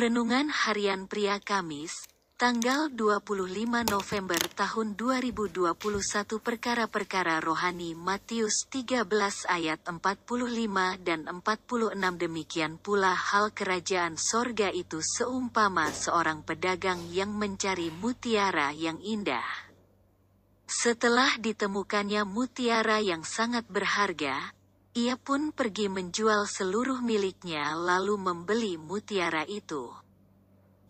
Renungan Harian Pria Kamis, tanggal 25 November tahun 2021 Perkara-perkara rohani Matius 13 ayat 45 dan 46 Demikian pula hal kerajaan sorga itu seumpama seorang pedagang yang mencari mutiara yang indah. Setelah ditemukannya mutiara yang sangat berharga, ia pun pergi menjual seluruh miliknya lalu membeli mutiara itu.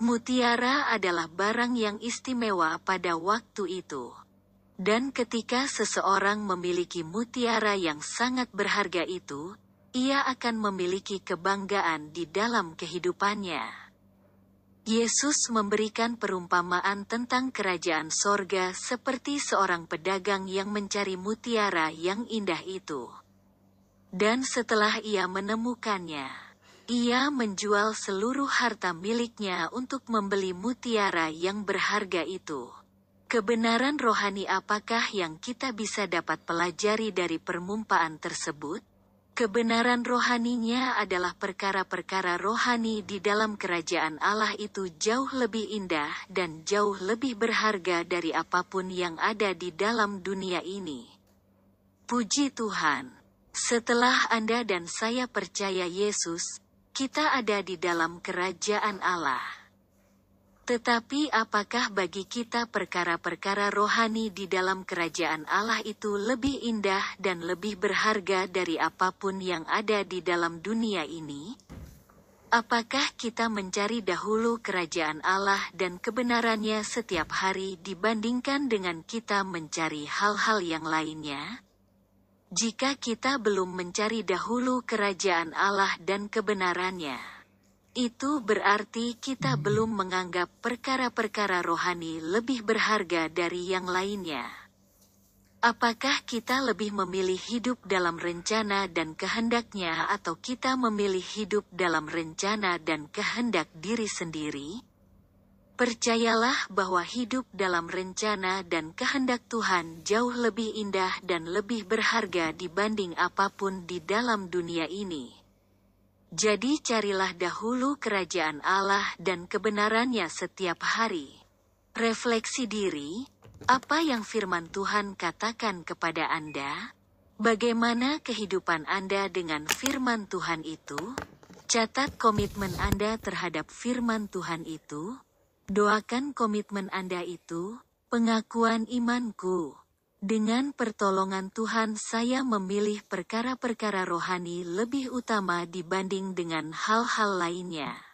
Mutiara adalah barang yang istimewa pada waktu itu. Dan ketika seseorang memiliki mutiara yang sangat berharga itu, ia akan memiliki kebanggaan di dalam kehidupannya. Yesus memberikan perumpamaan tentang kerajaan sorga seperti seorang pedagang yang mencari mutiara yang indah itu. Dan setelah ia menemukannya, ia menjual seluruh harta miliknya untuk membeli mutiara yang berharga itu. Kebenaran rohani apakah yang kita bisa dapat pelajari dari permumpaan tersebut? Kebenaran rohaninya adalah perkara-perkara rohani di dalam kerajaan Allah itu jauh lebih indah dan jauh lebih berharga dari apa pun yang ada di dalam dunia ini. Puji Tuhan! Setelah Anda dan saya percaya Yesus, kita ada di dalam kerajaan Allah. Tetapi apakah bagi kita perkara-perkara rohani di dalam kerajaan Allah itu lebih indah dan lebih berharga dari apa pun yang ada di dalam dunia ini? Apakah kita mencari dahulu kerajaan Allah dan kebenarannya setiap hari dibandingkan dengan kita mencari hal-hal yang lainnya? Jika kita belum mencari dahulu kerajaan Allah dan kebenarannya, itu berarti kita belum menganggap perkara-perkara rohani lebih berharga dari yang lainnya. Apakah kita lebih memilih hidup dalam rencana dan kehendaknya atau kita memilih hidup dalam rencana dan kehendak diri sendiri? Percayalah bahwa hidup dalam rencana dan kehendak Tuhan jauh lebih indah dan lebih berharga dibanding apa pun di dalam dunia ini. Jadi carilah dahulu kerajaan Allah dan kebenarannya setiap hari. Refleksi diri, apa yang firman Tuhan katakan kepada Anda? Bagaimana kehidupan Anda dengan firman Tuhan itu? Catat komitmen Anda terhadap firman Tuhan itu. Doakan komitmen Anda itu, pengakuan imanku. Dengan pertolongan Tuhan saya memilih perkara-perkara rohani lebih utama dibanding dengan hal-hal lainnya.